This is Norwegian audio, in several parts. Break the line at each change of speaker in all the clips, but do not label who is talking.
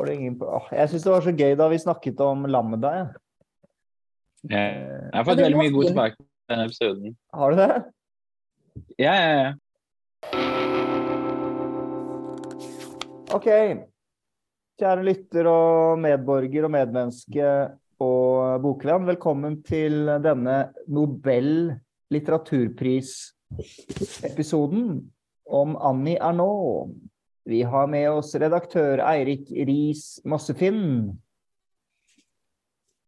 var det ingen på. Jeg syns det var så gøy da vi snakket om Lambda. Ja.
Jeg har fått veldig mye god tilbake på den episoden.
Har du det?
Ja, ja, ja.
OK. Kjære lytter og medborger og medmenneske og bokvenn, velkommen til denne Nobel litteraturpris-episoden om Annie Ernaux. Vi har med oss redaktør Eirik Riis Mossefinn.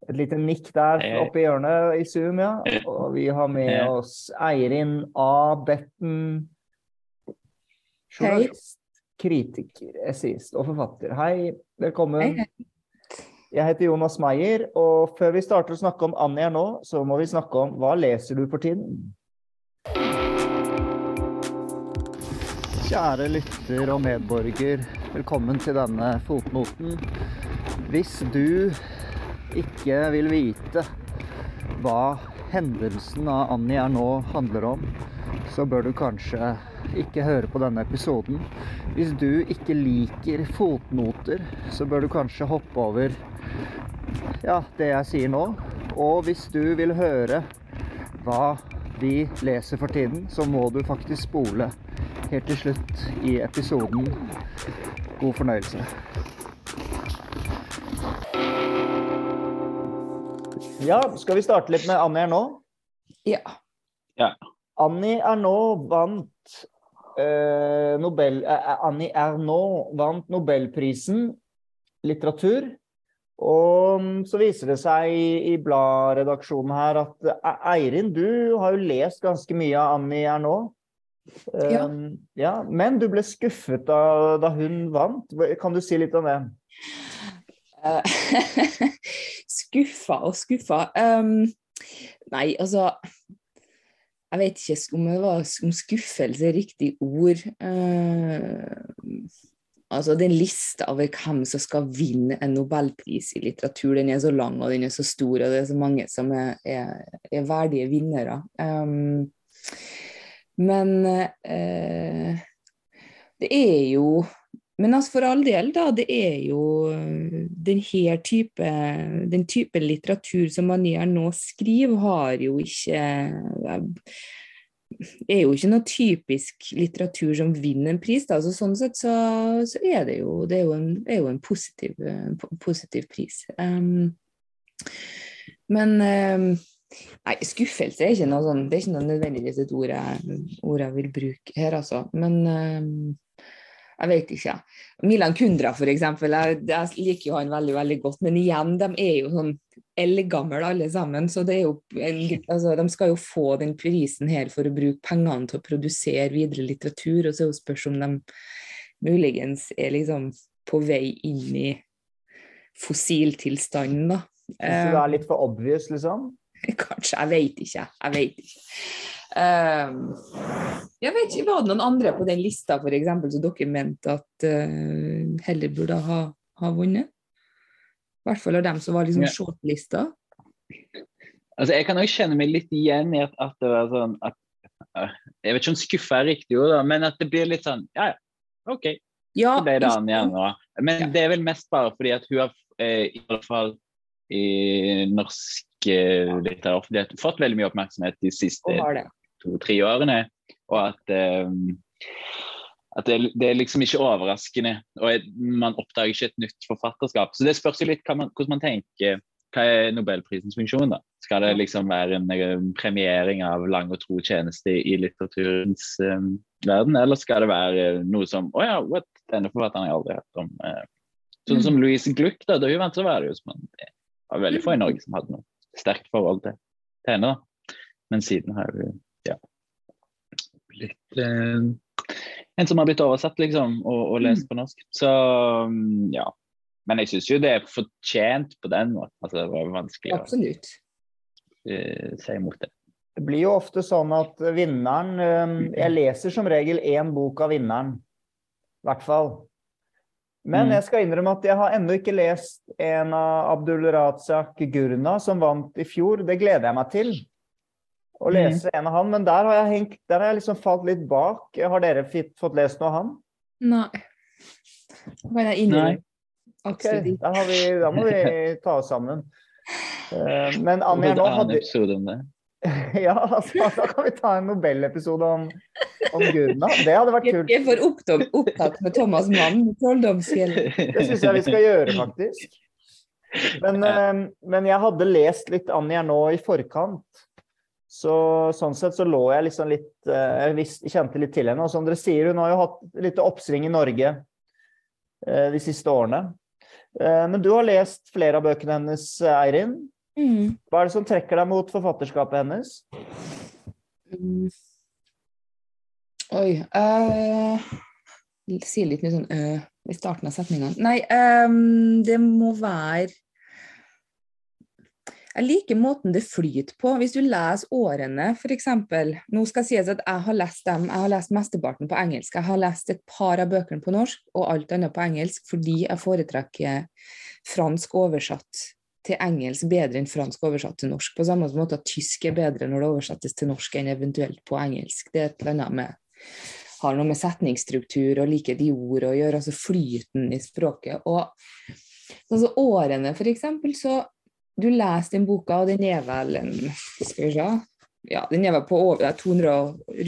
Et lite nikk der oppe i hjørnet i Zoom, ja. Og vi har med oss Eirin A. Betten. Journalist, kritiker, essayist og forfatter. Hei, velkommen. Jeg heter Jonas Meyer, og før vi starter å snakke om Annie er nå, så må vi snakke om hva leser du for tiden? Kjære lytter og medborger, velkommen til denne fotnoten. Hvis du ikke vil vite hva hendelsen av Annie er nå handler om, så bør du kanskje ikke høre på denne episoden. Hvis du ikke liker fotnoter, så bør du kanskje hoppe over ja, det jeg sier nå. Og hvis du vil høre hva vi leser for tiden, så må du faktisk spole helt til slutt i episoden. God fornøyelse. Ja, skal vi starte litt med Annie Ernaux?
Ja.
Annie Ernaux vant eh, Nobel... eh, Annie Ernaux vant Nobelprisen litteratur. Og så viser det seg i, i bladredaksjonen her at eh, Eirin, du har jo lest ganske mye av Annie Ernaux.
Ja.
Um, ja, men du ble skuffet da, da hun vant. Kan du si litt om det?
Eh, skuffa og skuffa. Um, nei, altså Jeg vet ikke om, det var, om skuffelse er riktig ord. Uh, altså Den lista over hvem som skal vinne en nobelpris i litteratur, den er så lang og den er så stor, og det er så mange som er, er, er verdige vinnere. Um, men eh, det er jo Men altså for all del, da. Det er jo den her type Den type litteratur som Manier nå skriver, har jo ikke er jo ikke noe typisk litteratur som vinner en pris. Da. Så sånn sett så, så er det jo, det er jo en, er jo en positiv, positiv, pris. Um, men um, Nei, skuffelse er ikke noe sånn, det er ikke noe nødvendigvis et ord jeg, ord jeg vil bruke her, altså. Men um, jeg vet ikke. Milan Kundra, for eksempel, jeg, jeg liker jo han veldig veldig godt. Men igjen, de er jo sånn eldgamle alle sammen. Så det er jo en, altså, de skal jo få den prisen her for å bruke pengene til å produsere videre litteratur. Og så er det spørs om de muligens er liksom på vei inn i fossiltilstanden, da.
Hvis du er litt for obvious, liksom?
Kanskje, jeg vet ikke. Jeg vet ikke. Um, jeg vet ikke, Var det noen andre på den lista for eksempel, som dere mente at uh, heller burde ha, ha vunnet? I hvert fall av dem som var liksom
Ja.
shortlista.
Altså, jeg kan også kjenne meg litt igjen i at, at det var sånn at øh, Jeg vet ikke om skuffa er riktig ord, men at det blir litt sånn Ja, ja, OK.
Ja,
det nå. Men
Ja.
det er vel mest bare fordi at hun har eh, i hvert fall i norsk eh, litterær offentlighet fått veldig mye oppmerksomhet de siste
har
to-tre årene. Og at, eh, at det, det er liksom ikke overraskende. Og man oppdager ikke et nytt forfatterskap. Så det spørs jo litt man, hvordan man tenker. Hva er Nobelprisens funksjon, da? Skal det liksom være en, eh, premiering av lang og tro tjeneste i litteraturens um, verden, eller skal det være noe som Å ja, what? denne forfatteren har jeg aldri hørt om. Eh, Sånn som Louise Gluck, da. Da hun vant, så var det jo som var veldig få i Norge som hadde noe sterkt forhold til, til henne. da. Men siden har hun ja, blitt eh, en som har blitt oversatt, liksom, og, og lest på norsk. Så mm, ja. Men jeg syns jo det er fortjent på den måten. Altså, det var vanskelig å
Absolutt.
eh, si imot det.
Det blir jo ofte sånn at vinneren eh, Jeg leser som regel én bok av vinneren. I hvert fall. Men
Mm.
jeg skal innrømme at jeg har ennå ikke lest en av Abdul Razak Gurna som vant i fjor. Det gleder jeg meg til. Å
Mm.
lese en av han, men der har jeg, hengt, der har jeg liksom falt litt bak. Har dere fitt- fått lest noe av han?
Nei. Bare innrømme. det inni
Ok, da, har vi, da må vi ta oss sammen. Eh, Men Anja, nå
annen
En
episode om det.
Ja, altså, da kan vi ta en Nobel-episode om, om Gurna. Det hadde vært kult.
Jeg er for opptatt, opptatt med Thomas Mann Trolldomsfjellet.
Det syns jeg vi skal gjøre, faktisk. Men, eh, men jeg hadde lest litt Anja nå i forkant. Så sånn sett så lå jeg liksom litt eh, Jeg visste, kjente litt til henne. Og som dere sier, hun har jo hatt litt oppsving i Norge eh, de siste årene. Eh, Men du har lest flere av bøkene hennes, Eirin.
Mm.
Hva er det som trekker deg mot forfatterskapet hennes?
Oi uh, Sier litt mye sånn uh, i starten av setningene. Nei, um, det må være Jeg liker måten det flyter på. Hvis du leser årene, f.eks. Nå skal sies at jeg har lest dem, jeg har lest mesteparten på engelsk. Jeg har lest et par av bøkene på norsk og alt annet på engelsk fordi jeg foretrekker fransk oversatt til engelsk bedre enn fransk oversatt til norsk. På samme måte at tysk er bedre når det oversettes til norsk enn eventuelt på engelsk. Det er et eller annet med har noe med setningsstruktur og like de ord å gjøre, altså flyten i språket. Og altså årene, eksempel, så du leser den boka, og den er vel en Skal vi se ja, Den er vel på over 200,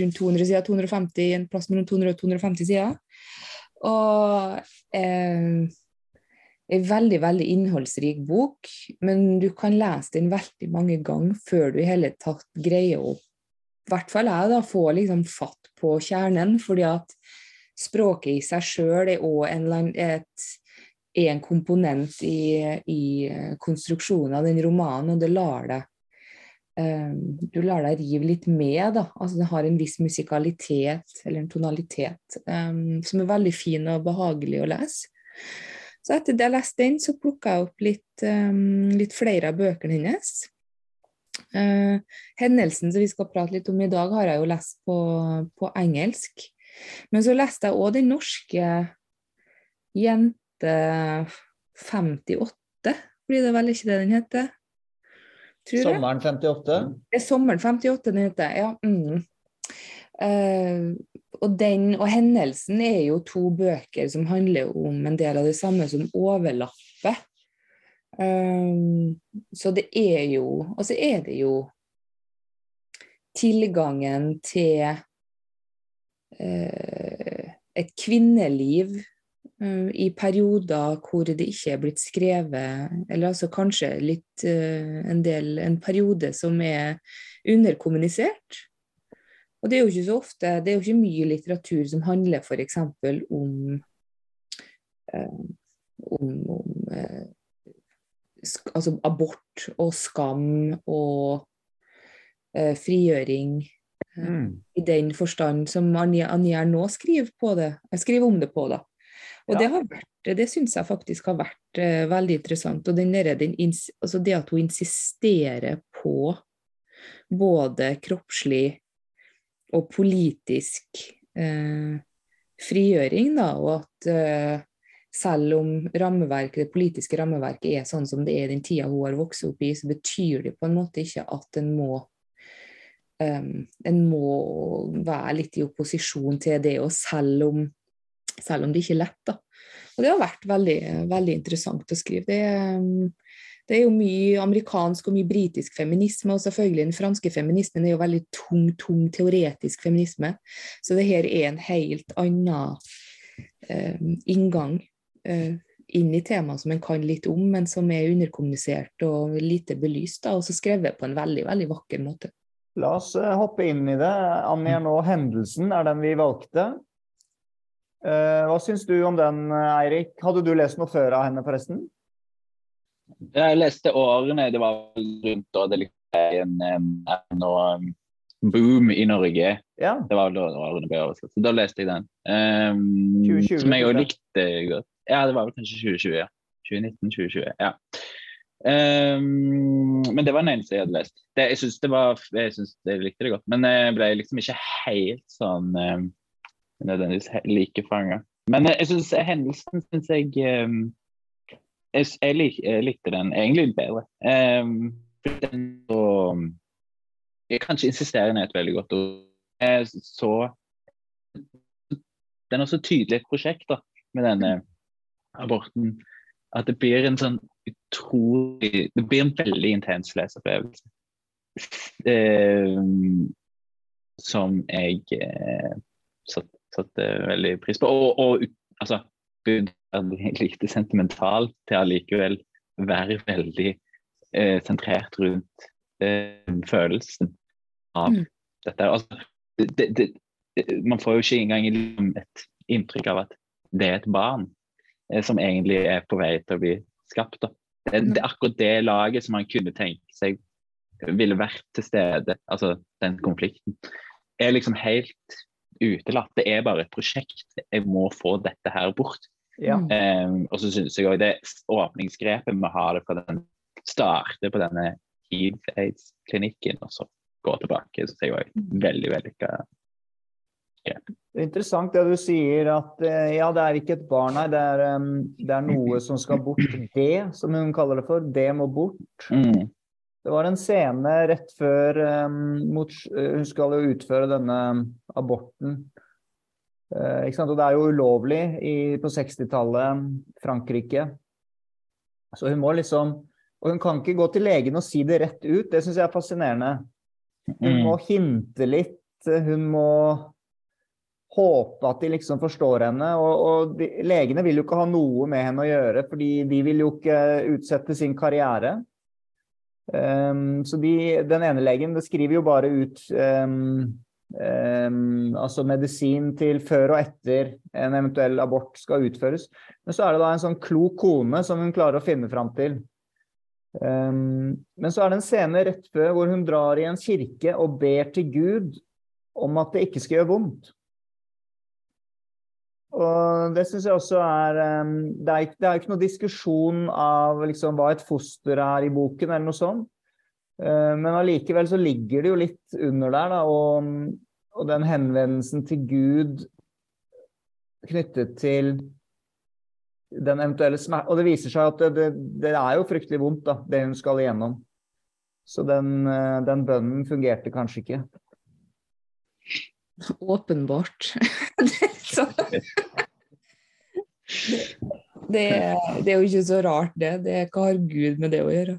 rundt 200 sider, 250, en plass mellom 200 og 250 sider. Og eh, en veldig, veldig innholdsrik bok, men du kan lese den veldig mange ganger før du i hele tatt greier i hvert fall jeg da, få liksom fatt på kjernen, fordi at språket i seg sjøl er òg en, en komponent i, i konstruksjonen av den romanen, og det lar deg um, Du lar deg rive litt med, da. Altså det har en viss musikalitet, eller en tonalitet, um, som er veldig fin og behagelig å lese. Så etter det jeg leste den, så plukka jeg opp litt, um, litt flere av bøkene hennes. Uh, hendelsen som vi skal prate litt om i dag, har jeg jo lest på, på engelsk. Men så leste jeg òg den norske Jente 58, blir det vel ikke det den heter? Tror.
Sommeren 58?
Det er Sommeren 58 den heter, ja. Mm. Uh, og den og hendelsen er jo to bøker som handler om en del av det samme som overlapper. Um, så det er jo Og så er det jo tilgangen til uh, et kvinneliv uh, i perioder hvor det ikke er blitt skrevet, eller altså kanskje litt uh, en del En periode som er underkommunisert. Og det er jo ikke så ofte, det er jo ikke mye litteratur som handler f.eks. om om, om altså abort og skam og eh, frigjøring.
Mm.
I den forstand som Anja nå skriver, på det, skriver om det på. da. Og
Ja.
det, har vært, det syns jeg faktisk har vært eh, veldig interessant. Og den der, ins- altså det at hun insisterer på både kroppslig og politisk eh, frigjøring, da, og at eh, selv om det politiske rammeverket er sånn som det er i den tida hun har vokst opp i, så betyr det på en måte ikke at en må um, en må være litt i opposisjon til det, og selv om, selv om det ikke er lett. da. Og det har vært veldig, veldig interessant å skrive. Det, um, det er jo mye amerikansk og mye britisk feminisme, og selvfølgelig den franske feminismen er jo veldig tung, tung teoretisk feminisme. Så det her er en helt annen um, inngang inn i temaer som en kan litt om, men som er underkommunisert og lite belyst, da, og så skrevet på en veldig veldig vakker måte.
La oss eh, hoppe inn i det. Anja nå, 'Hendelsen' er den vi valgte. Eh, hva syns du om den, Eirik? Hadde du lest noe før av henne, forresten?
Jeg leste årene, det var rundt da det liksom ble en, um, boom i Norge.
Ja.
Det var vel da årene ble oversatt. Så da leste jeg den. Um,
2020,
som jeg
òg
likte godt. Ja, det var vel kanskje 2020. ja. 2019-2020. Ja. Um, men det var den eneste jeg hadde lest. Det, jeg syns det var Jeg synes jeg likte det godt. Men jeg ble liksom ikke helt sånn um, nødvendigvis like fanga. Men jeg syns hendelsen syns jeg um, jeg, jeg, lik, jeg likte den egentlig bedre. Um, den så Jeg kan ikke insistere ned et veldig godt ord. Jeg Så Den er så tydelig et prosjekt da, med denne aborten. at det blir en sånn utrolig Det blir en veldig intens leseopplevelse. Eh, som jeg eh, satte satt veldig pris på. Og, og altså, Gud er lite sentimental til allikevel være veldig eh, sentrert rundt eh, følelsen av mm. dette. Altså, det, det, man får jo ikke engang liksom et inntrykk av at det er et barn som egentlig er på vei til å bli skapt. Da. Det, er akkurat det laget som man kunne tenke seg ville vært til stede, altså den konflikten, er liksom helt utelatt. Det er bare et prosjekt. Jeg må få dette her bort. Ja. Um, og så syns jeg òg det åpningsgrepet med å ha det fra den starte på denne hiv-aids-klinikken og så gå tilbake, så jeg òg veldig vellykka grep.
Det er interessant det du sier, at eh, ja, det er ikke et barn her, det er, det er noe som skal bort. Det, som hun kaller det for. Det må bort. Mm. Det var en scene rett før um, mot, Hun skal jo utføre denne aborten. Uh, og det er jo ulovlig i, på 60-tallet, Frankrike. Så hun må liksom Og hun kan ikke gå til legen og si det rett ut. Det syns jeg er fascinerende. Hun må mm. hinte litt. Hun må håpe at de liksom forstår henne. Og, og de, legene vil jo ikke ha noe med henne å gjøre, fordi de vil jo ikke utsette sin karriere. Um, så de, den ene legen skriver jo bare ut um, um, altså medisin til før og etter en eventuell abort skal utføres. Men så er det da en sånn klok kone som hun klarer å finne fram til. men så er det en scene rett før hvor hun drar i en kirke og ber til Gud om at det ikke skal gjøre vondt. Og det syns jeg også er det, er det er ikke noe diskusjon av liksom hva et foster er i boken, eller noe sånt. Eh, men allikevel så ligger det jo litt under der, da. Og, og den henvendelsen til Gud knyttet til den eventuelle smerte Og det viser seg at det, det, det, er jo fryktelig vondt, da, det hun skal igjennom. Så den, eh, den bønnen fungerte kanskje ikke.
Åpenbart. det, er, det, er jo ikke så rart, det. det. Hva har Gud med det å gjøre?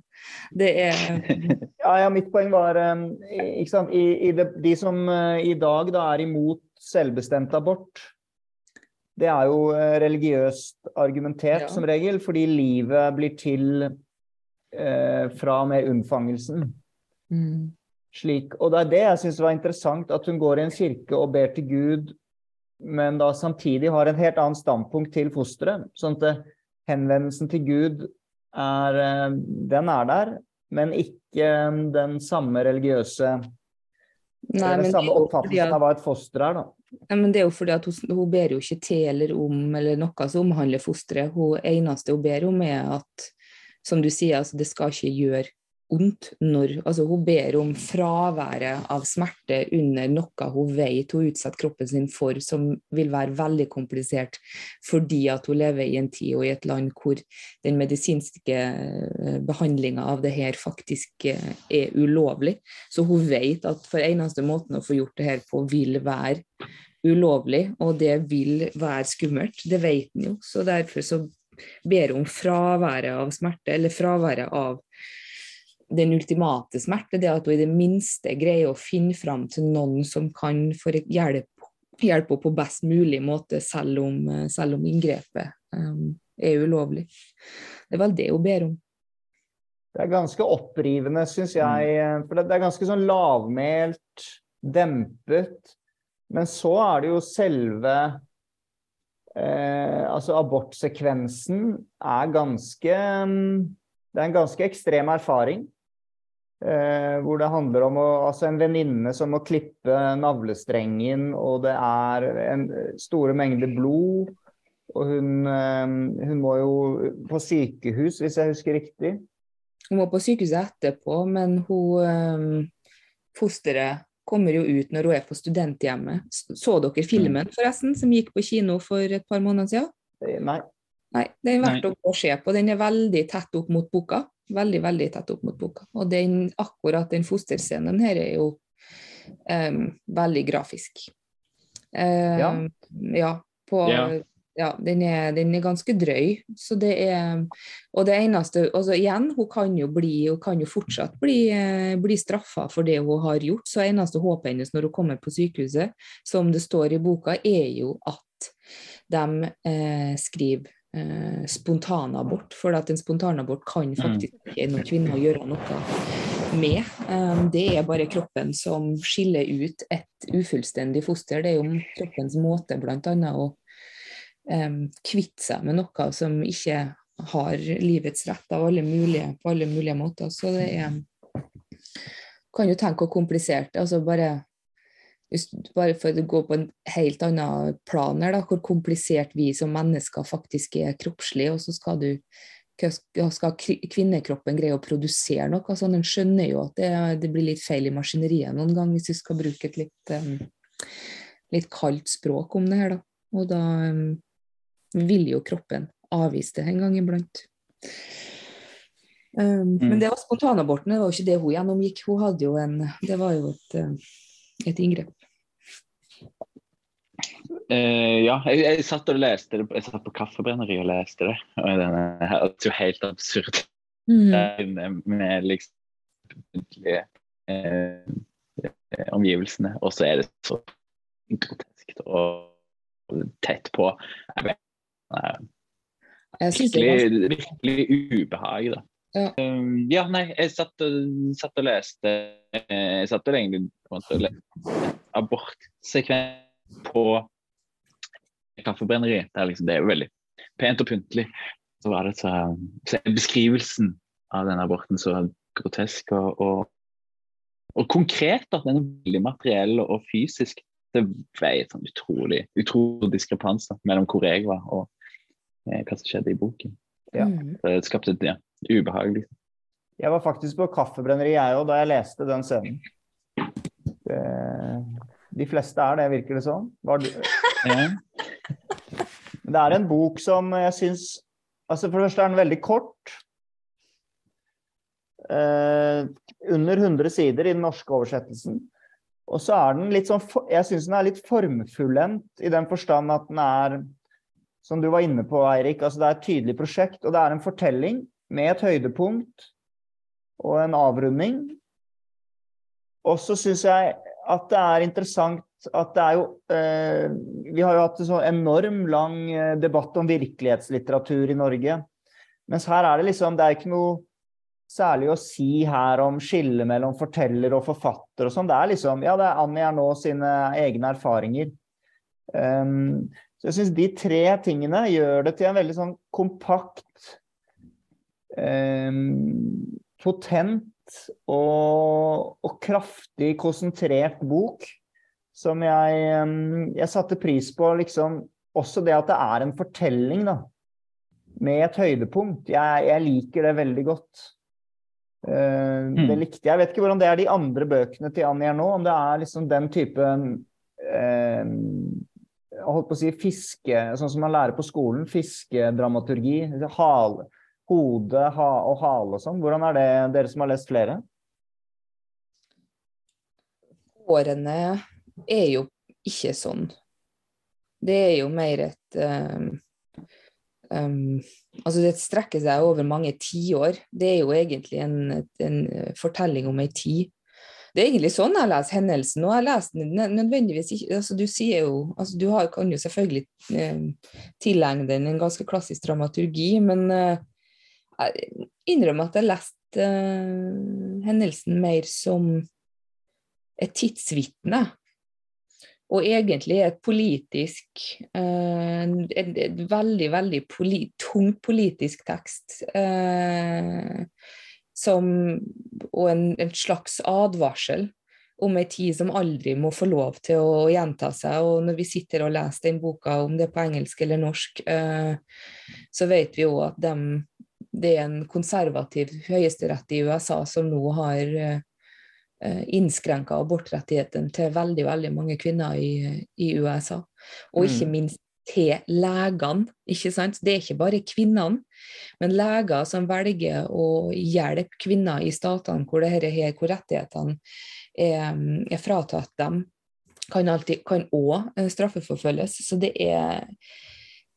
Det er
ja, ja, mitt poeng var um, ikke sant? I, i det, De som uh, i dag da, er imot selvbestemt abort, det er jo uh, religiøst argumentert ja. som regel, fordi livet blir til eh, fra og med unnfangelsen. Mm. Slik, og det er det jeg syns var interessant, at hun går i en kirke og ber til Gud, men da samtidig har en helt annet standpunkt til fosteret. Sånn at henvendelsen til Gud er eh, Den er der, men ikke den samme religiøse Nei, Den samme oppfattelsen av hva et foster er, da.
Nei, men det er jo fordi at hun, hun, ber jo ikke til eller om eller noe som omhandler fosteret. Hun eneste hun ber om, er at som du sier, altså, det skal ikke gjøre ondt når altså Hun ber om fraværet av smerte under noe hun vet hun utsetter kroppen sin for, som vil være veldig komplisert fordi at hun lever i en tid og i et land hvor den medisinske eh, behandlinga av det her faktisk eh, er ulovlig. Så hun vet at for eneste måten å få gjort det her på, vil være ulovlig, og det vil være skummelt. Det vet en jo. Så derfor så ber hun fraværet av smerte, eller fraværet av den ultimate smerte, det at hun i det minste greier å finne fram til noen som kan hjelpe, hjelpe henne på best mulig måte, selv om, selv om inngrepet um, er ulovlig. Det er vel det hun ber om.
Det er ganske opprivende, syns jeg. Mm. For det er ganske sånn lavmælt, dempet. Men så er det jo selve eh, Altså abortsekvensen er ganske Det er en ganske ekstrem erfaring. Eh, hvor det handler om å, altså en venninne som må klippe navlestrengen, og det er en store mengder blod. Og hun, eh, hun, må jo på sykehus, hvis jeg husker riktig.
Hun må på sykehuset etterpå, men hun eh, fosteret kommer jo ut når hun er på studenthjemmet. Så dere filmen forresten, som gikk på kino for et par måneder siden?
Eh, nei.
Nei, Den er verdt å se på. Den er veldig tett opp mot boka veldig veldig tett opp mot boka. Og den, akkurat den fosterscenen her er jo um, veldig grafisk. Um, ja. ja. På,
ja.
Ja, den er, den er, ganske drøy. Så det er Og det eneste altså Igjen, hun kan jo bli hun kan jo fortsatt bli, eh, bli straffa for det hun har gjort. Så eneste håpet hennes når hun kommer på sykehuset, som det står i boka, er jo at de eh, skriver eh, spontanabort. For at en spontanabort kan mm. faktisk ikke noen kvinner gjøre noe med. Um, det er bare kroppen som skiller ut et ufullstendig foster. Det er jo kroppens måte bl.a. å um, kvitte seg med noe som ikke har livets rett av alle mulige, på alle mulige måter. Så det er Kan jo tenke hvor komplisert det altså bare, bare for å gå på en helt annen plan her, da, hvor komplisert vi som mennesker faktisk er kroppslig, og så skal du skal kvinnekroppen greie å produsere noe? Altså, en skjønner jo at det, det, blir litt feil i maskineriet noen gang, hvis vi skal bruke et litt, litt kaldt språk om det her. Da. Og da vil jo kroppen avvise det en gang iblant. Um, mm. Men det var spontanaborten, det var jo ikke det hun gjennomgikk. Hun hadde jo en Det var jo et, et inngrep.
Uh, ja, jeg, jeg, satt og leste det. Jeg satt på Kaffebrenneriet og leste det. Og denne, det er jo helt absurd. Mm. Med liksom eh, omgivelsene. Og så er det så grotesk og tett på. Jeg vet, uh, virkelig, virkelig ubehag, da. Ja. Um, ja, nei, jeg satt og, satt og leste Jeg satt og egentlig abortsekvens på kaffebrenneri. Det er, liksom, det er jo veldig pent og pyntelig. Så var det så, så er beskrivelsen av denne aborten så grotesk og, og, og konkret. at Den er veldig materiell og fysisk. Det veier sånn utrolig, utrolig diskrepans mellom hvor jeg var og eh, hva som skjedde i boken. Ja. Mm. Det skapte et ja, ubehag.
Jeg var faktisk på kaffebrenneri jeg òg da jeg leste den scenen. Det, de fleste er det, virker det sånn. Var ja. Det er en bok som jeg syns altså For det første er den veldig kort. Eh, under 100 sider i den norske oversettelsen. Og så er den litt sånn Jeg syns den er litt formfullendt i den forstand at den er Som du var inne på, Eirik. Altså det er et tydelig prosjekt, og det er en fortelling med et høydepunkt og en avrunding. Og så syns jeg at det er interessant at det er jo eh, Vi har jo hatt en så enorm lang eh, debatt om virkelighetslitteratur i Norge. Mens her er det liksom Det er ikke noe særlig å si her om skillet mellom forteller og forfatter og sånn. Det er liksom Ja, det er Annie Ernaux sine egne erfaringer. Um, så jeg syns de tre tingene gjør det til en veldig sånn kompakt, um, potent og, og kraftig konsentrert bok som jeg, jeg satte pris på liksom også det at det er en fortelling, da. Med et høydepunkt. Jeg, jeg liker det veldig godt. Uh, mm. Det likte jeg. Jeg vet ikke hvordan det er de andre bøkene til Annie nå, om det er liksom den type uh, holdt på å si fiske, sånn som man lærer på skolen. Fiskedramaturgi. Hale, hode ha, og hale og sånn. Hvordan er det, dere som har lest flere?
Årene er jo ikke sånn. Det er jo mer et um, um, Altså, det strekker seg over mange tiår. Det er jo egentlig en, en fortelling om ei tid. Det er egentlig sånn jeg leser hendelsen, og jeg leser den nødvendigvis ikke altså Du sier jo, altså du har, kan jo selvfølgelig eh, tilegne den en ganske klassisk dramaturgi, men eh, jeg innrømmer at jeg leste uh, hendelsen mer som et tidsvitne og egentlig et politisk uh, et, et, veldig, veldig poli, tungt politisk tekst. Uh, som, og en, en, slags advarsel om en tid som aldri må få lov til å gjenta seg. Og når vi sitter og leser den boka, om det er på engelsk eller norsk, eh, så vet vi òg at de, det er en konservativ høyesterett i USA som nå har eh, Eh, innskrenka abortrettigheten til veldig veldig mange kvinner i, i USA. Og ikke mm. minst til legene. ikke sant? Det er ikke bare kvinnene, men leger som velger å hjelpe kvinner i statene hvor, dette her, hvor rettighetene er, er, fratatt dem, kan alltid, kan òg eh, straffeforfølges. Så det er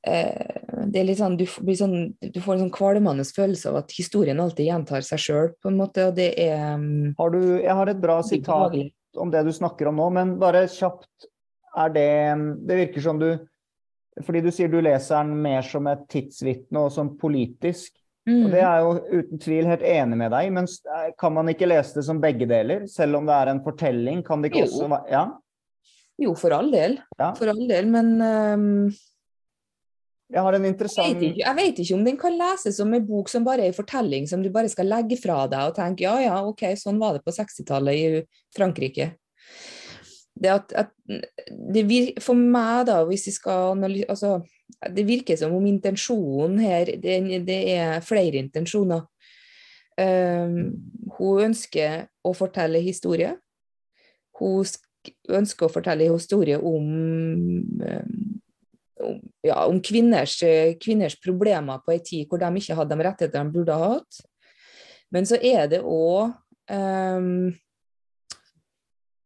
eh, det er litt sånn, du, blir sånn, du får en sånn kvalmende følelse av at historien alltid gjentar seg sjøl, på en måte, og det er um,
Har du, jeg har et bra sitat om det du snakker om nå, men bare kjapt er det Det virker som du Fordi du sier du leser den mer som et tidsvitne og som politisk. Og det
Mm.
er jo uten tvil helt enig med deg men eh, kan man ikke lese det som begge deler? Selv om det er en fortelling, kan det ikke
Jo.
også være Ja?
Jo, for all del.
Ja.
For all del, men um,
Jeg har en
jeg,
interessant
vet ikke, jeg vet ikke om den kan leses som en bok som bare er en fortelling som du bare skal legge fra deg og tenke ja, ja, ok, sånn var det på 60-tallet i Frankrike. Det at, at det vir, For meg, da, hvis vi skal analysere altså, Det virker som om intensjonen her Det, det er flere intensjoner. Um, hun ønsker å fortelle historie. Hun sk- ønsker å fortelle historie om, um, ja, om kvinners, eh, kvinners problemer på en tid hvor de ikke hadde de rettighetene de burde ha hatt. Men så er det òg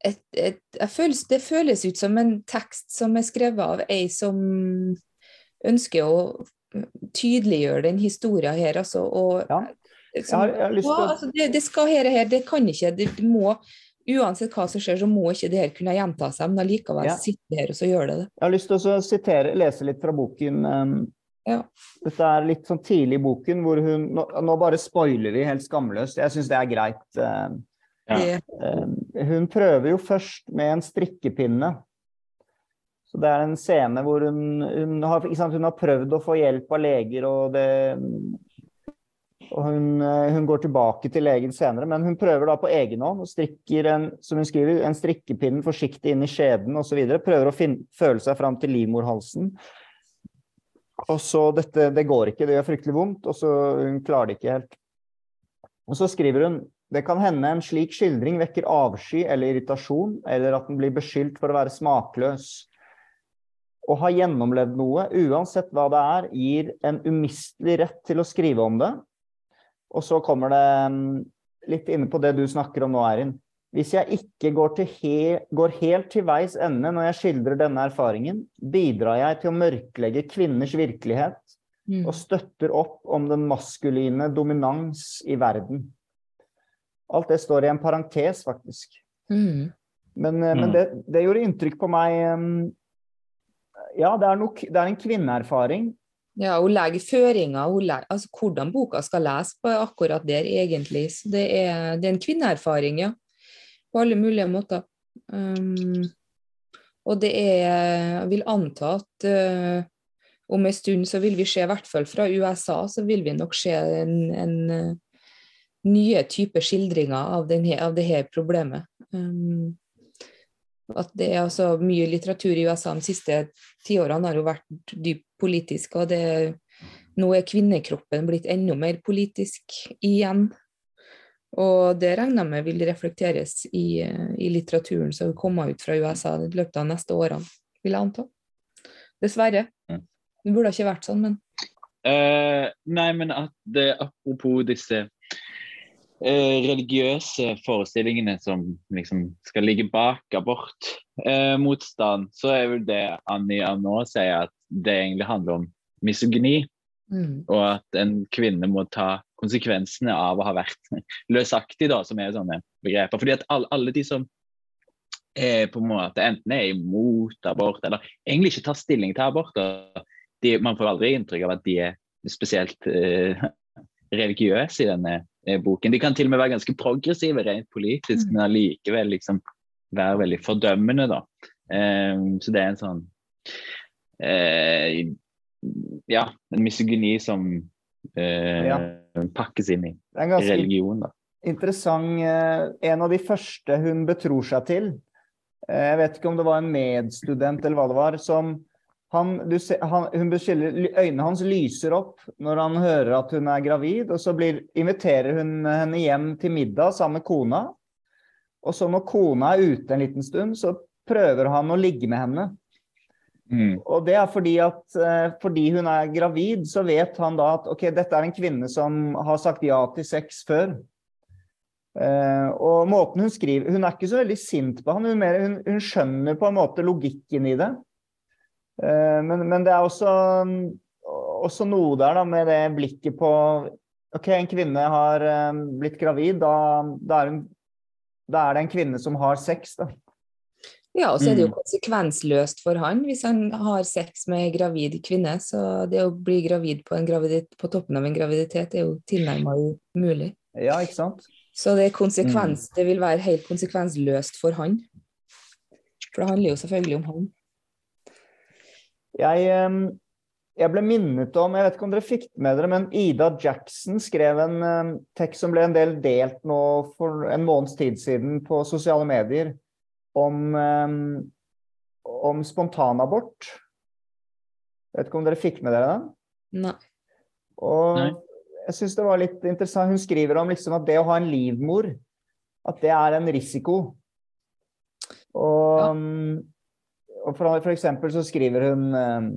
et, et, føles, Det føles ut som en tekst som er skrevet av ei som ønsker å tydeliggjøre den historien her, altså. Og,
Ja. Jeg har, jeg har å
altså det, det skal her, her, det kan ikke, det må Uansett hva som skjer, så må ikke det her kunne gjenta seg, men allikevel
Ja.
sitter her og så gjør det det.
Jeg har lyst til å sitere, lese litt fra boken. um,
Ja.
Dette er litt sånn tidlig i boken, hvor hun Nå, nå bare spoiler vi helt skamløst. Jeg syns det er greit. uh,
Ja.
Uh, Hun prøver jo først med en strikkepinne. Så det er en scene hvor hun, hun, har, ikke sant, hun har prøvd å få hjelp av leger, og det og hun, uh, hun går tilbake til legen senere, men hun prøver da på egen hånd og strikker en, som hun skriver, en strikkepinne forsiktig inn i skjeden osv. Prøver å finne, føle seg fram til livmorhalsen. Og så dette, det går ikke, det gjør fryktelig vondt, og så hun klarer det ikke helt. Og så skriver hun det kan hende en slik skildring vekker avsky eller irritasjon, eller at den blir beskyldt for å være smakløs. Å ha gjennomlevd noe, uansett hva det er, gir en umistelig rett til å skrive om det. Og så kommer det mm, litt inne på det du snakker om nå, Erin. Hvis jeg ikke går, til he går helt til veis ende når jeg skildrer denne erfaringen, bidrar jeg til å mørklegge kvinners virkelighet
mm.
og støtter opp om den maskuline dominans i verden. Alt det står i en parentes, faktisk.
Mm.
Men, eh, men
Mm.
det, det gjorde inntrykk på meg um, Ja, det er, nok, det er en kvinneerfaring.
Ja, hun legger føringer, hun legger, altså hvordan boka skal lese på akkurat der, egentlig. Så det er, det er en kvinneerfaring, ja. På alle mulige måter. Um, og det er Jeg vil anta at uh, om en stund så vil vi se, i hvert fall fra USA, så vil vi nok se en, en uh, nye typer skildringer av, denne, av det her problemet. Um, at det er altså mye litteratur i USA de siste tiårene har jo vært dypt politisk, og det, nå er kvinnekroppen blitt enda mer politisk igjen. Og det regner jeg med vil reflekteres i, eh, i litteraturen som vil komme ut fra USA i løpet av neste årene, vil jeg anta. Dessverre. Det burde ikke vært sånn, men
uh, nei, men at det, apropos disse eh, religiøse forestillingene som liksom skal ligge bak abortmotstand, så er vel det Annie Arnault sier, at det egentlig handler om misogyni.
mm.
Og at en kvinne må ta konsekvensene av å ha vært løsaktig, da, som er sånne begreper. Fordi at alle, alle de som er på en måte enten er imot abort, eller egentlig ikke tar stilling til abort, de, man får aldri inntrykk av at de er spesielt eh, religiøse i denne eh, boken. De kan til og med være ganske progressive rent politisk,
Mm.
men allikevel liksom være veldig fordømmende, da. Eh, så det er en sånn eh, Ja, en misogyni som eh,
Ja.
pakkes inn i religion, da.
interessant eh, En av de første hun betror seg til eh, Jeg vet ikke om det var en medstudent eller hva det var, som han, du ser, han, hun beskylder, Øynene hans lyser opp når han hører at hun er gravid, og så blir, inviterer hun henne hjem til middag sammen med kona. Og så når kona er ute en liten stund, så prøver han å ligge med henne.
Mm.
Og det er fordi at eh, fordi hun er gravid, så vet han da at ok, dette er en kvinne som har sagt ja til sex før. Uh, og måten hun skriver Hun er ikke så veldig sint på han, hun, mer, hun, hun skjønner på en måte logikken i det. Uh, men, men, det er også, også, noe der da, med det blikket på OK, en kvinne har blitt gravid. Da, da, er, hun, da er det en kvinne som har sex, da.
Ja, og så er det jo mm. konsekvensløst for han hvis han har sex med en gravid kvinne. Så det å bli gravid på, på toppen av en graviditet er jo tilnærma umulig.
Ja, ikke sant?
Så det, konsekvens, mm. det vil være helt konsekvensløst for han. For det handler jo selvfølgelig om han.
Jeg, jeg, ble minnet om, jeg vet ikke om dere fikk med dere, men Ida Jackson skrev en tekst som ble en del delt nå for en måneds tid siden på sosiale medier om, om spontanabort. Vet ikke om dere fikk med dere den?
Nei.
Og Nei jeg syns det var litt interessant. Hun skriver om liksom at det å ha en livmor, at det er en risiko. Og, ja. og for, for, eksempel så skriver hun um,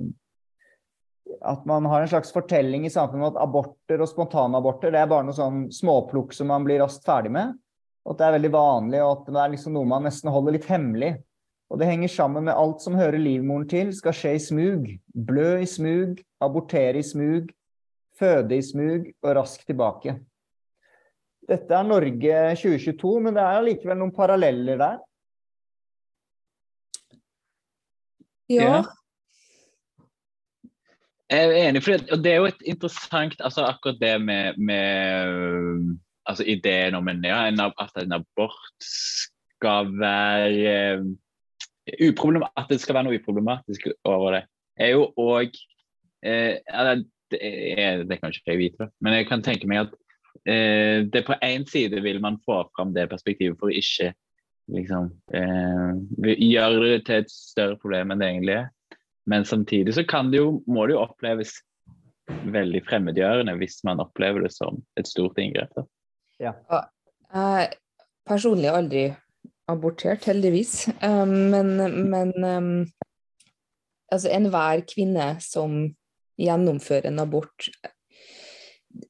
at man har en slags fortelling i samfunnet om at aborter og spontanaborter det er bare noe sånn småplukk som man blir raskt ferdig med. Og at det er veldig vanlig, og at det er liksom noe man nesten holder litt hemmelig. Og det henger sammen med alt som hører livmoren til, skal skje i smug. Blø i smug, abortere i smug, føde i smug og raskt tilbake. Dette er Norge 2022, men det er allikevel noen paralleller der.
Ja.
Jeg er enig, for det, og det er jo et interessant altså Akkurat det med, med altså ideen om en, ja, at en abort skal være uh, At det skal være noe uproblematisk over det, er jo òg eh, det, er, det kan ikke jeg vite, men jeg kan tenke meg at eh, det på én side vil man få fram det perspektivet for ikke liksom, eh, gjøre det til et større problem enn det egentlig er. Men samtidig så kan det jo, må det jo oppleves veldig fremmedgjørende hvis man opplever det som et stort inngrep. Da.
Ja. Jeg personlig aldri abortert, heldigvis. Men, men altså enhver kvinne som gjennomfører en abort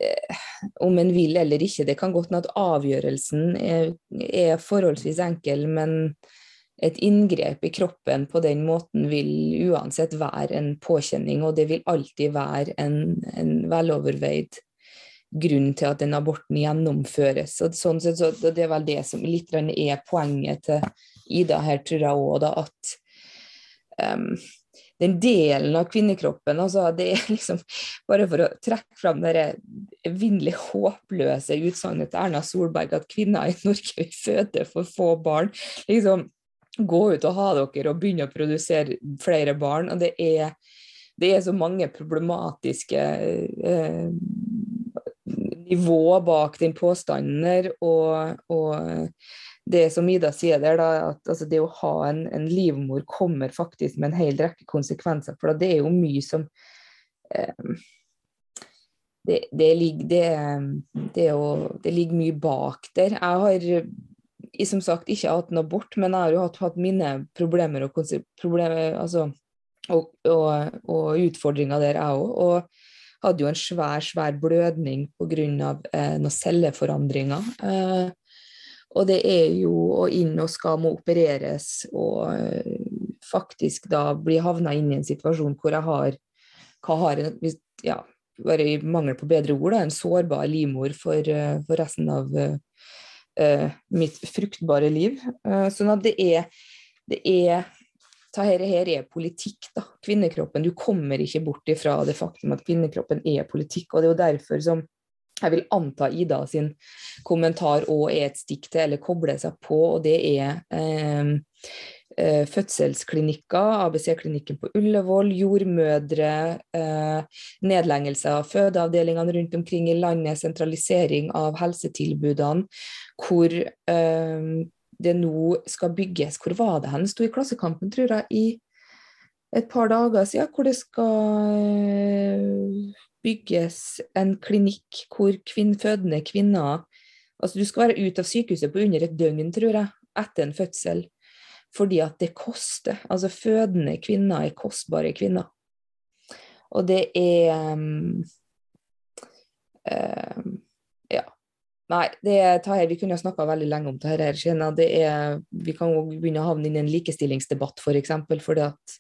eh, om en vil eller ikke. Det kan godt hende at avgjørelsen er, er, forholdsvis enkel, men et inngrep i kroppen på den måten vil uansett være en påkjenning, og det vil alltid være en, en veloverveid grunn til at den aborten gjennomføres. Og sånn sett, så det er vel det som litt er poenget til Ida her, tror jeg òg, at um, den delen av kvinnekroppen. Altså, det er liksom Bare for å trekke fram det evinnelig håpløse utsagnet til Erna Solberg at kvinner i Norge vil føde for få barn. liksom Gå ut og ha dere og begynne å produsere flere barn. og det er, det er så mange problematiske eh, nivå bak den påstanden der, og, og det som Ida sier der, da, at altså, det å ha en, en, livmor kommer faktisk med en hel rekke konsekvenser. For det er jo mye som eh, det, det, ligger, det, det, jo, det, ligger, mye bak der. Jeg har som sagt ikke hatt noe abort, men jeg har jo hatt, hatt mine problemer og, problemer, altså, og, og, og utfordringer der, jeg òg. Og hadde jo en svær, svær blødning pga. Eh, noen celleforandringer. Eh, og det er jo å inn og skal må opereres og eh, faktisk da bli havna inn i en situasjon hvor jeg har, har en, ja, bare i mangel på bedre ord, da, en sårbar livmor for, eh, for resten av uh, mitt fruktbare liv. Uh, sånn at det er, det er dette her er politikk, da. Kvinnekroppen. Du kommer ikke bort ifra det faktum at kvinnekroppen er politikk. Og det er jo derfor som jeg vil anta Ida sin kommentar òg er et stikk til, eller koble seg på, og det er eh, eh fødselsklinikker, ABC-klinikken på Ullevål, jordmødre, eh, nedleggelse av fødeavdelingene rundt omkring i landet, sentralisering av helsetilbudene, hvor eh, det nå skal bygges Hvor var det hen? Sto i Klassekampen, tror jeg, i et par dager siden, hvor det skal bygges en klinikk hvor kvinn, fødende kvinner altså Du skal være ute av sykehuset på under et døgn, tror jeg, etter en fødsel. Fordi at det koster. Altså fødende kvinner er kostbare kvinner. Og det er um, um. Nei, det er, her, vi kunne ha snakka veldig lenge om det her. Det er, vi kan begynne å havne inn i en likestillingsdebatt, f.eks. For fordi at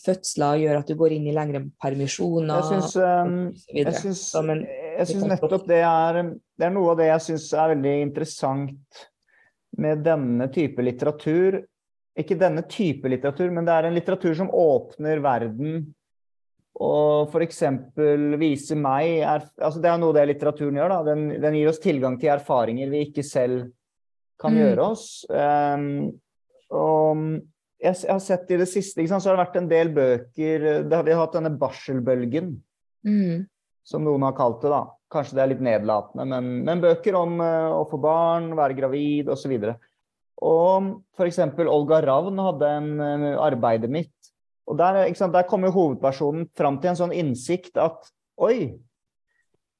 fødsler gjør at du går inn i lengre permisjoner.
Jeg syns, um, jeg syns nettopp det er Det er noe av det jeg syns er veldig interessant med denne type litteratur. Ikke denne type litteratur, men det er en litteratur som åpner verden og f.eks. vise meg er, altså Det er noe det litteraturen gjør. da, Den, den gir oss tilgang til erfaringer vi ikke selv kan
Mm.
gjøre oss. Um, og jeg, jeg har sett i det siste sant, så har det vært en del bøker det har, Vi har hatt denne barselbølgen,
mm,
som noen har kalt det. da. Kanskje det er litt nedlatende, men, men bøker om uh, å få barn, være gravid osv. Og f.eks. Olga Ravn hadde en uh, arbeidet mitt. Og der, sant, der kommer hovedpersonen fram til en sånn innsikt at oi,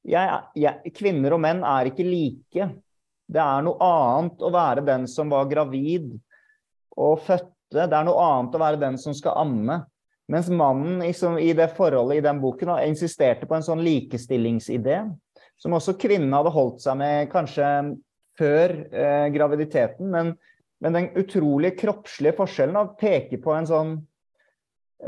jeg, jeg, kvinner og menn er ikke like. Det er noe annet å være den som var gravid og fødte. Det er noe annet å være den som skal amme. Mens mannen liksom, i det forholdet i den boken insisterte på en sånn likestillingsidé, som også kvinnen hadde holdt seg med kanskje før eh, graviditeten. Men, men den utrolig kroppslige forskjellen peker på en sånn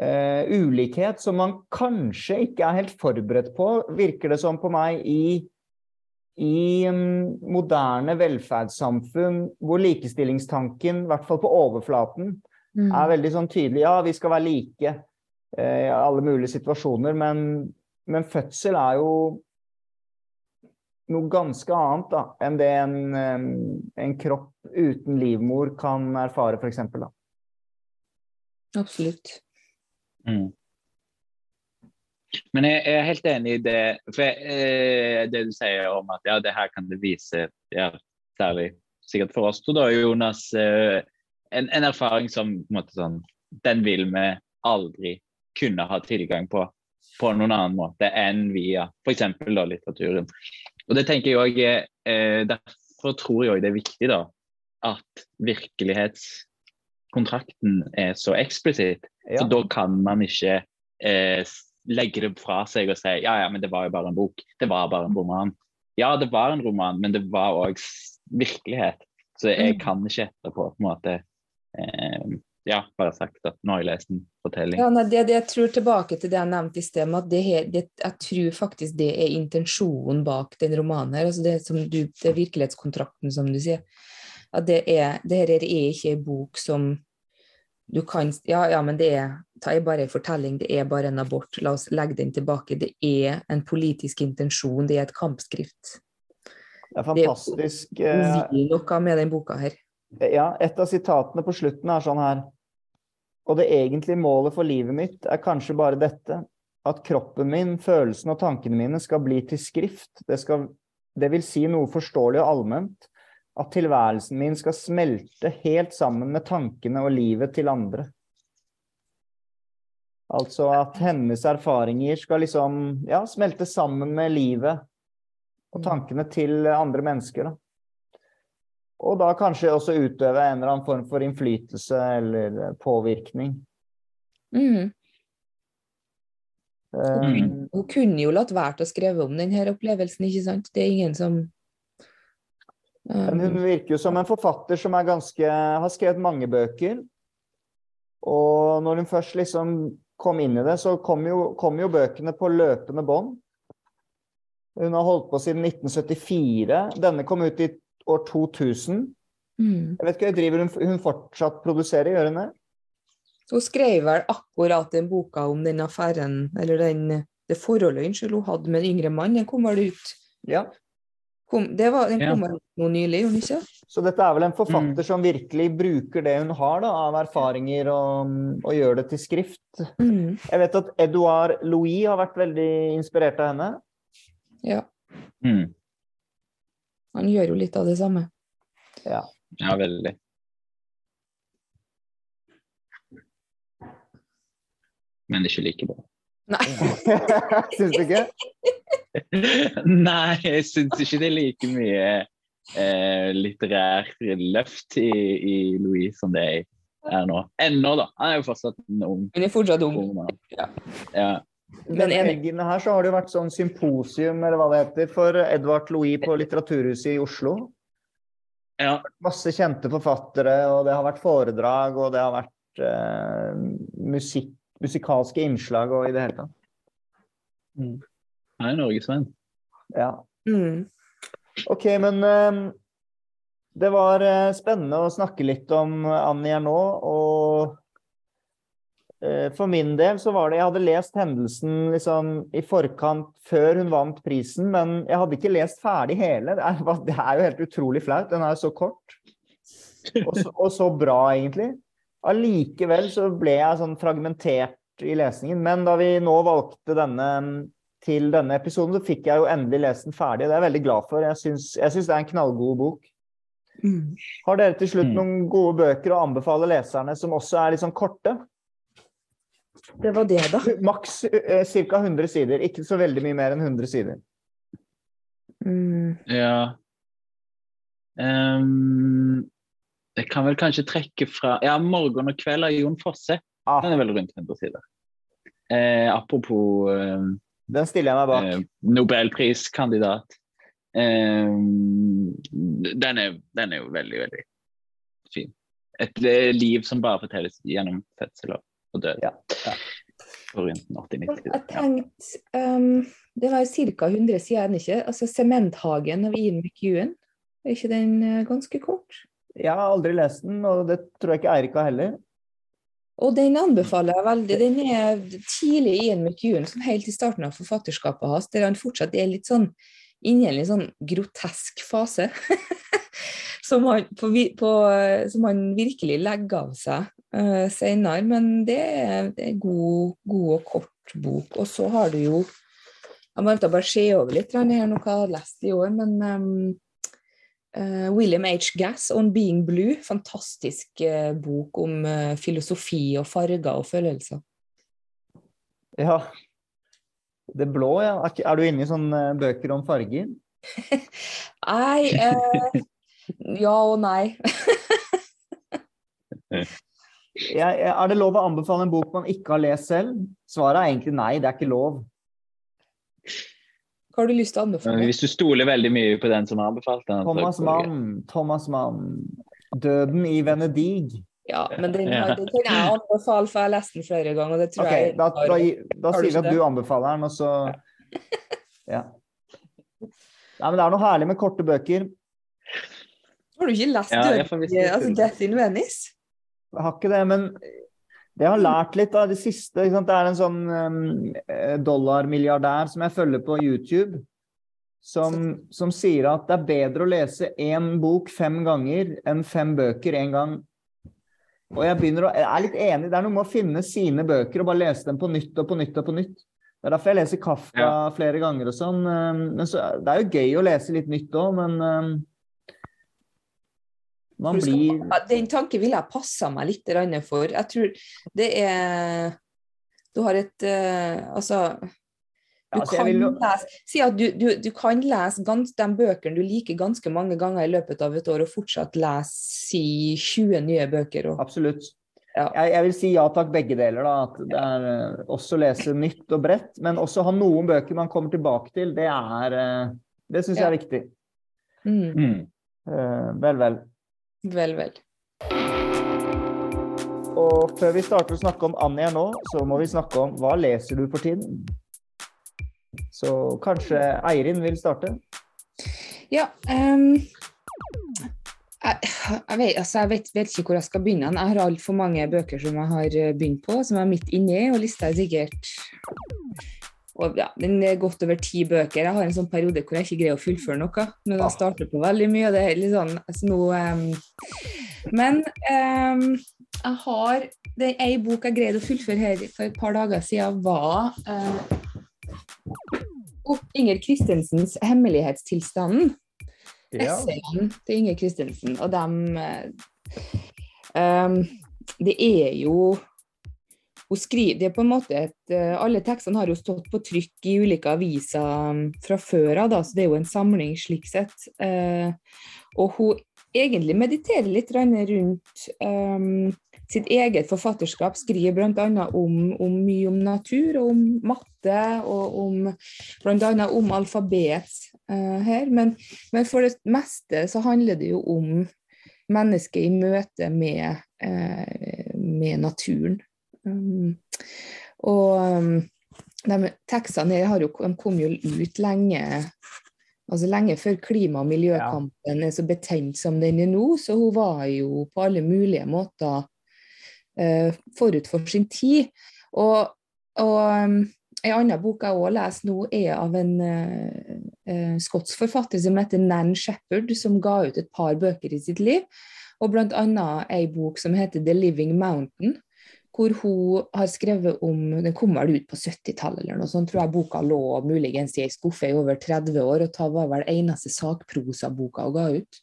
eh, ulikhet som man kanskje ikke er helt forberedt på, virker det som på meg, i, i um, moderne velferdssamfunn hvor likestillingstanken, i hvert fall på overflaten,
mm.
er veldig sånn tydelig. Ja, vi skal være like uh, i alle mulige situasjoner, men, men fødsel er jo noe ganske annet da, enn det en, en kropp uten livmor kan erfare, f.eks.
Absolutt.
Mm. Men jeg er helt enig i det, for eh, det du sier om at ja, det her kan det vise, ja, særlig sikkert for oss to, da, Jonas, eh, en, en erfaring som på en måte sånn, den vil vi aldri kunne ha tilgang på på noen annen måte enn via f.eks. litteraturen. Og det tenker jeg også, eh, Derfor tror jeg det er viktig da, at virkelighetskontrakten er så eksplisitt.
Ja.
Så da kan man ikke eh, legge det fra seg og si ja, ja, men det var jo bare en bok. Det var bare en roman. Ja, det var en roman, men det var òg virkelighet. Så jeg
Mm.
kan ikke etterpå på en måte eh, ja, bare sagt at nå har jeg lest en fortelling.
Ja, nei, det, det jeg tror tilbake til det jeg nevnte i sted, at det, det, jeg tror faktisk det er intensjonen bak den romanen her. altså Det, som du, det er virkelighetskontrakten, som du sier. At det er, det her er ikke en bok som du kan Ja, ja, men det er, det er bare en fortelling, det er bare en abort. La oss legge den tilbake. Det er en politisk intensjon, det er et kampskrift.
Det er fantastisk.
Det vil noe med den boka her.
Ja, et av sitatene på slutten er sånn her. Og det egentlige målet for livet mitt er kanskje bare dette. At kroppen min, følelsene og tankene mine skal bli til skrift. Det, skal, det vil si noe forståelig og allment. At tilværelsen min skal smelte helt sammen med tankene og livet til andre. Altså at hennes erfaringer skal liksom, ja, smelte sammen med livet og tankene til andre mennesker. da. Og da kanskje også utøve en eller annen form for innflytelse eller påvirkning.
Mm.
Eh,
Hun kunne jo latt være å skrive om denne opplevelsen, ikke sant? Det er ingen som
Men hun
um,
virker jo som en forfatter som er ganske, har skrevet mange bøker. Og når hun først liksom kom inn i det, så kom jo, kom jo bøkene på løpende bånd. Hun har holdt på siden 1974. Denne kom ut i år 2000.
mm.
Jeg vet ikke, driver hun, hun fortsatt produserer, gjør hun det?
Hun skrev vel akkurat den boka om den affæren, eller den, det forholdet unnskyld, hun hadde med en yngre mann. Den kom vel ut
Ja.
Kom, det var, Den kom ja. nå nylig, gjorde den ikke?
Så dette er vel en forfatter som virkelig bruker det hun har da, av erfaringer, og, og gjør det til skrift.
Mm.
Jeg vet at Edouard Louis har vært veldig inspirert av henne.
Ja.
Mm.
Han gjør jo litt av det samme.
Ja.
Ja, veldig. Men ikke like bra.
Nei.
Syns du ikke?
Nei, jeg syns ikke det er like mye eh, litterært løft i, i Louis som det er nå. Ennå, da. Han er jo fortsatt en ung,
Hun er fortsatt ung.
ung.
Ja.
Ja.
Men
eggene her så har det jo vært sånn symposium eller hva det heter, for Edvard Louis på Litteraturhuset i Oslo.
ja.
Masse kjente forfattere, og det har vært foredrag, og det har vært eh, musikk musikalske innslag og i det hele tatt.
Han er norgesvenn.
Ja.
Mm.
OK, men eh, det var eh, spennende å snakke litt om Annie Ernaux. Og eh, for min del så var det Jeg hadde lest hendelsen liksom i forkant før hun vant prisen, men jeg hadde ikke lest ferdig hele. Det er, det er jo helt utrolig flaut. Den er jo så kort. Og så, og så bra, egentlig. Allikevel så ble jeg sånn fragmentert i lesningen. Men da vi nå valgte denne til denne episoden, så fikk jeg jo endelig lest den ferdig. Det er jeg veldig glad for. Jeg syns, jeg syns det er en knallgod bok.
Mm.
Har dere til slutt
Mm.
noen gode bøker å anbefale leserne som også er litt sånn korte?
Det var det, da.
Maks eh, ca. 100 sider. Ikke så veldig mye mer enn 100 sider.
Mm.
Ja. um, jeg kan vel kanskje trekke fra Ja, 'Morgen og kveld' av Jon Fosse.
Ah,
Den er vel rundt 100 sider. Eh, apropos eh,
den stiller jeg meg bak.
eh, nobelpriskandidat. Eh, den, er, den er jo veldig, veldig fin. Et eh, liv som bare fortelles gjennom fødsel og død.
Ja, ja.
For rundt 80-90 sider.
Jeg tenkte um, Det var ca. 100 sider, er ikke? Altså 'Sementhagen' av Ian McEwan. Er ikke den eh, ganske kort?
Jeg har aldri lest den, og det tror jeg ikke Eirik har heller.
Og den anbefaler jeg veldig. Den er tidlig i Ian McEwan, sånn helt i starten av forfatterskapet hans, der han fortsatt er litt sånn inne i en litt sånn grotesk fase. som, han, på, på, som han virkelig legger av seg uh, senere. Men det er, det er god, god og kort bok. Og så har du jo Jeg må bare se over litt her nå noe jeg har lest i år, men um, William H. Gass, 'On Being Blue'. Fantastisk eh, bok om eh, filosofi og farger og følelser.
Ja. Det blå, ja. Er du inne i sånne bøker om farger?
Nei eh, Ja og nei.
Er det lov å anbefale en bok man ikke har lest selv? Svaret er egentlig nei, det er ikke lov.
Hva har du lyst til å anbefale?
Hvis du stoler veldig mye på den som har anbefalt den
Thomas Mann. Thomas Mann. 'Døden i Venedig'.
Ja, men den, har,
Ja.
den kan jeg anbefale, for jeg har lest den flere ganger. og det tror
Ok,
jeg
da, da, da sier vi at du anbefaler den, og så Ja. Nei, men det er noe herlig med korte bøker.
Har du ikke lest
Ja,
Døden altså, 'Death in Venice'?
Jeg har ikke det, men det har lært litt av det siste? Det er en sånn eh, dollarmilliardær som jeg følger på YouTube, som, som sier at det er bedre å lese én bok fem ganger enn fem bøker én gang. Og jeg begynner å, jeg er litt enig. Det er noe med å finne sine bøker og bare lese dem på nytt og på nytt og på nytt. Det er derfor jeg leser Kafka
Ja.
flere ganger og sånn. um, Men så, det er jo gøy å lese litt nytt òg, men um, man blir
Den tanken ville jeg passa meg litt for. Jeg tror det er Du har et eh, Altså du
Ja, altså,
kan
vil
lese, si at du, du, du kan lese gans, de bøkene du liker ganske mange ganger i løpet av et år, og fortsatt lese si 20 nye bøker. Og,
Absolutt.
Ja.
Jeg, jeg vil si ja takk, begge deler. da, at det er uh, Også lese nytt og bredt, men også ha noen bøker man kommer tilbake til. Det er eh, Det syns
Ja.
jeg er viktig.
mm,
Mm.
Uh, vel, vel.
Vel, vel.
Og før vi starter å snakke om Annie her nå, så må vi snakke om hva leser du for tiden? Så kanskje Eirin vil starte?
Ja Um, jeg, jeg, vet, altså jeg vet, vet ikke hvor jeg skal begynne. Jeg har altfor mange bøker som jeg har eh, begynt på, som jeg er midt inni, og lista er sikkert og ja, Den er godt over ti bøker. Jeg har en sånn periode hvor jeg ikke greier å fullføre noe. Men jeg starter på veldig mye. og det er litt sånn, altså nå, um, Men um, jeg har det er ei bok jeg greide å fullføre her for et par dager siden, var uh, Inger Kristensens 'Hemmelighetstilstanden'. Essayene til Inger Kristensen. Og dem um, Det er jo hun skriver, det er på en måte et, eh, Alle tekstene har jo stått på trykk i ulike aviser um, fra før av, så det er jo en samling slik sett. Eh, og hun egentlig mediterer litt rundt um, sitt eget forfatterskap. Skriver bl.a. Om, om mye om natur og om matte, og om bl.a. om alfabet eh, her. Men, men for det meste så handler det jo om mennesket i møte med, eh, med naturen. Um, og um, de tekstene her jo, de kom jo ut lenge altså lenge før klima- og miljøkampen er så betent som den er nå. Så hun var jo på alle mulige måter uh, forut for sin tid. Og, og um, en annen bok jeg også leser nå, er av en uh, uh, skotsk forfatter som heter Nan Shepherd, som ga ut et par bøker i sitt liv. Og bl.a. ei bok som heter The Living Mountain, hvor hun har skrevet om Den kom vel ut på 70-tallet eller noe sånt, tror jeg boka lå muligens i ei skuffe i over 30 år, og det var vel eneste sakprosaboka hun ga ut.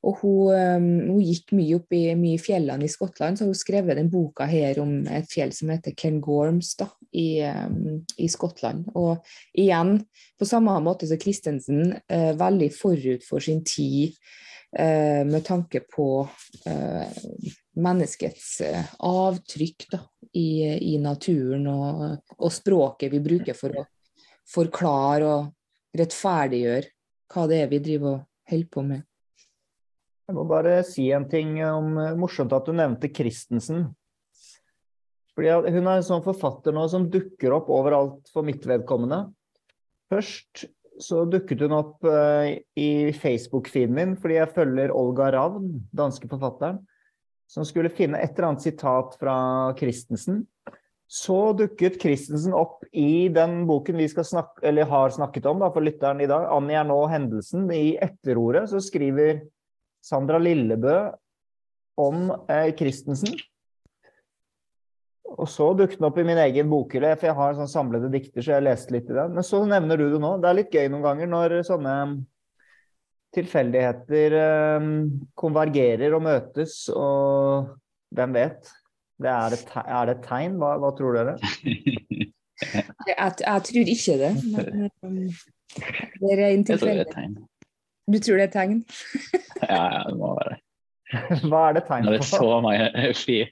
Og hun, um, hun, gikk mye opp i, mye fjellene i Skottland, så hun skrevet den boka her om et fjell som heter Ken Gorms da, i, um, i Skottland. Og igjen, på samme måte som Christensen, uh, veldig forut for sin tid uh, med tanke på uh, menneskets avtrykk da, i, i, naturen og, og, språket vi bruker for å forklare og rettferdiggjøre hva det er vi driver og holder på med.
Jeg må bare si en ting om Morsomt at du nevnte Christensen. Fordi Hun er en sånn forfatter nå som dukker opp overalt for mitt vedkommende. Først så dukket hun opp i Facebook-feeden min fordi jeg følger Olga Ravn, danske forfatteren, som skulle finne et eller annet sitat fra Christensen. Så dukket Christensen opp i den boken vi snakke, har snakket om da, for lytteren i dag, 'Annie er nå hendelsen'. I etterordet så skriver Sandra Lillebø om eh, Christensen. Og så dukket den opp i min egen bokhylle, for jeg har sånn samlede dikter, så jeg leste litt i den. Men så nevner du det nå. Det er litt gøy noen ganger når sånne tilfeldigheter eh, konvergerer og møtes, og hvem vet? Det er, et, er, det et tegn? Hva, hva tror dere?
jeg, jeg, tror ikke det. Men um, det er en tilfeldighet. Du tror det er tegn?
ja, ja, det må være det.
Hva er det tegn
på? Når det er så mange fyr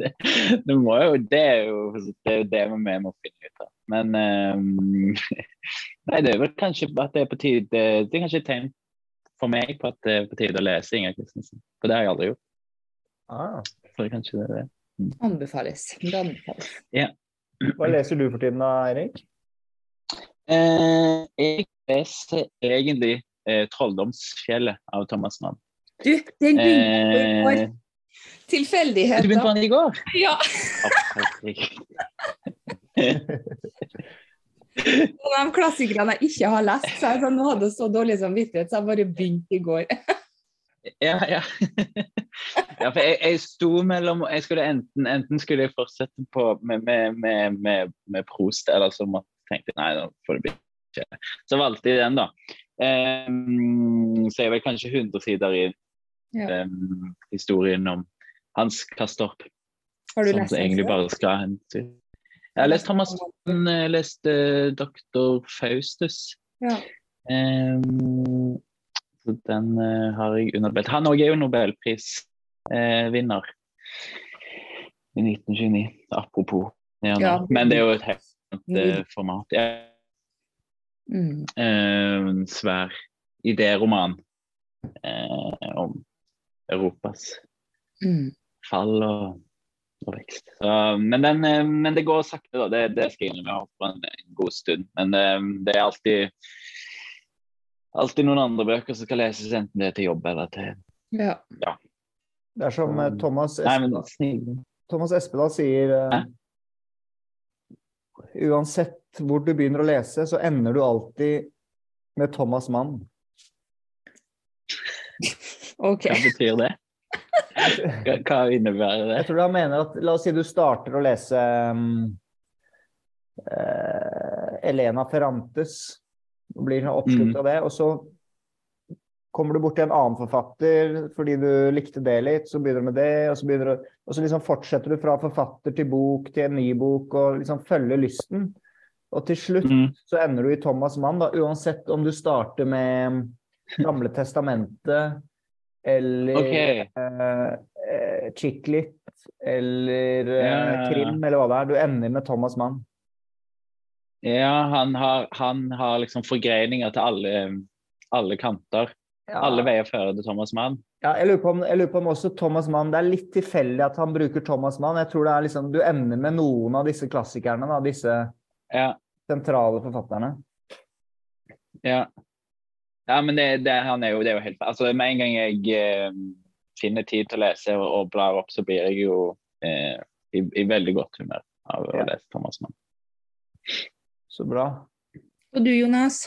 det, det, må jo, det er jo det, er det vi må finne ut av. Men um, Nei, det er vel kanskje at det er på tide Det er kanskje et tegn for meg på at det er på tide å lese Inger Christensen. For det har jeg aldri gjort.
Ah.
Så kanskje det er det.
Mm. Anbefales. Det anbefales.
Ja.
Hva leser du for tiden da, Eirik?
Eh, jeg leser egentlig eh, 'Trolldomsfjellet' av Thomas Mann.
Du, den begynte på i går. Tilfeldigheter.
Du begynte på den i går?
Ja. de klassikerne jeg ikke har lest, så jeg sånn, nå hadde så dårlig samvittighet, så jeg bare begynte i går.
ja, ja. ja, for jeg, jeg, sto mellom jeg skulle enten, enten skulle jeg fortsette på med, med, med, med, Prost, eller så måtte jeg tenke nei, nå får det bli Så valgte jeg den, da. Um, så er vel kanskje 100 sider i ja. um, historien om Hans Kastorp.
Har du som
egentlig bare skal Jeg har lest Thomas jeg har lest uh, Dr. Faustus.
Ja.
Um, den uh, har jeg underbelt. Han òg er jo nobelprisvinner uh, i 1929, apropos. Ja, Men det er jo et helt format. Ja. Mm. Um, svær idéroman eh, om Europas mm. fall og, og vekst. Så, men, den, eh, men, det går sakte, da. Det, det skal jeg innrømme. Jeg har på en, en, god stund. Men eh, det er alltid alltid noen andre bøker som skal leses, enten det er til jobb eller til
Ja.
ja.
Det er som eh, Thomas Espedal, Thomas Espedal sier Hæ? Uansett hvor du begynner å lese, så ender du alltid med Thomas Mann.
Ok.
Hva betyr det? Hva innebærer det?
Jeg tror han mener at La oss si du starter å lese um, uh, Elena Ferrantes. Og blir oppslukt mm. av det. Og så kommer du bort til en annen forfatter fordi du likte det litt, så begynner du med det, og så, du, og så liksom fortsetter du fra forfatter til bok til en ny bok og liksom følger lysten. Og til slutt mm. så ender du i Thomas Mann, da, uansett om du starter med Gamle testamentet eller
okay.
eh, eh Chicklit eller eh, ja. krim, eller hva det er. Du ender med Thomas Mann.
Ja, han har, han har liksom forgreininger til alle, alle kanter.
Ja.
Alle veier fører til Thomas Mann.
Ja, jeg, lurer på om, jeg lurer på om også Thomas Mann Det er litt tilfeldig at han bruker Thomas Mann. Jeg tror det er liksom Du ender med noen av disse klassikerne, da, disse
Ja.
sentrale forfatterne.
Ja, ja men det, det, han er jo, det er jo helt Altså, Med en gang jeg eh, finner tid til å lese og, og blar opp, så blir jeg jo eh, i, i veldig godt humør av å
Ja.
lese Thomas Mann.
Så bra.
Og du, Jonas?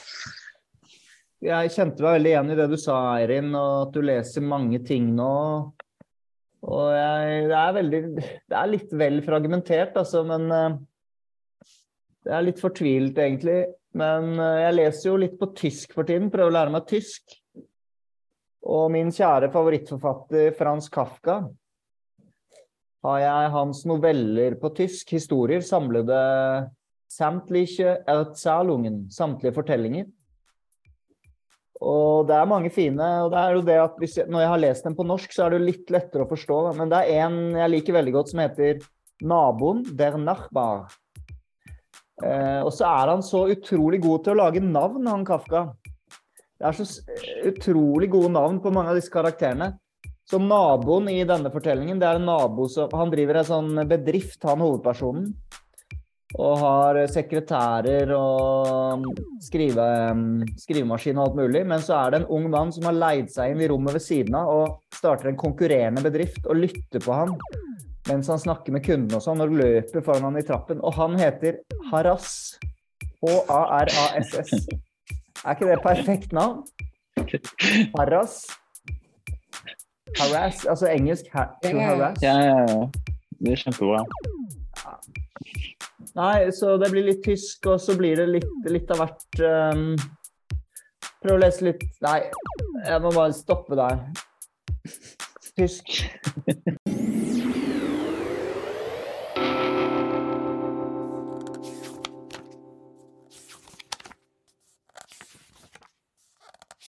Jeg kjente meg veldig igjen i det du sa, Eirin, og at du leser mange ting nå. Og jeg, det er veldig Det er litt vel fragmentert, altså, men eh, Det er litt fortvilt, egentlig. Men eh, jeg leser jo litt på tysk for tiden, prøver å lære meg tysk. Og min kjære favorittforfatter Frans Kafka har jeg hans noveller på tysk, historier, samlede Samtlige Erzählungen, samtlige fortellinger. Og det er mange fine. og det er jo det at jeg, Når jeg har lest dem på norsk, så er det jo litt lettere å forstå. Men det er en jeg liker veldig godt som heter 'Naboen der Nachbar'. Eh, og så er han så utrolig god til å lage navn, han Kafka. Det er så utrolig gode navn på mange av disse karakterene. Så naboen i denne fortellingen, det er en nabo som Han driver en sånn bedrift, han hovedpersonen. Og har sekretærer og skrive, skrivemaskin og alt mulig. Men så er det en ung mann som har leid seg inn i rommet ved siden av og starter en konkurrerende bedrift og lytter på han mens han snakker med kundene og sånn, og løper foran han i trappen. Og han heter Harass. H-a-r-a-s-s. Er ikke det perfekt navn? Harass. Harass, altså engelsk ha to harass.
Ja, ja, ja. Det er kjempebra.
Nei, så det blir litt tysk, og så blir det litt, litt av hvert um, Prøv å lese litt Nei, jeg må bare stoppe der. Tysk.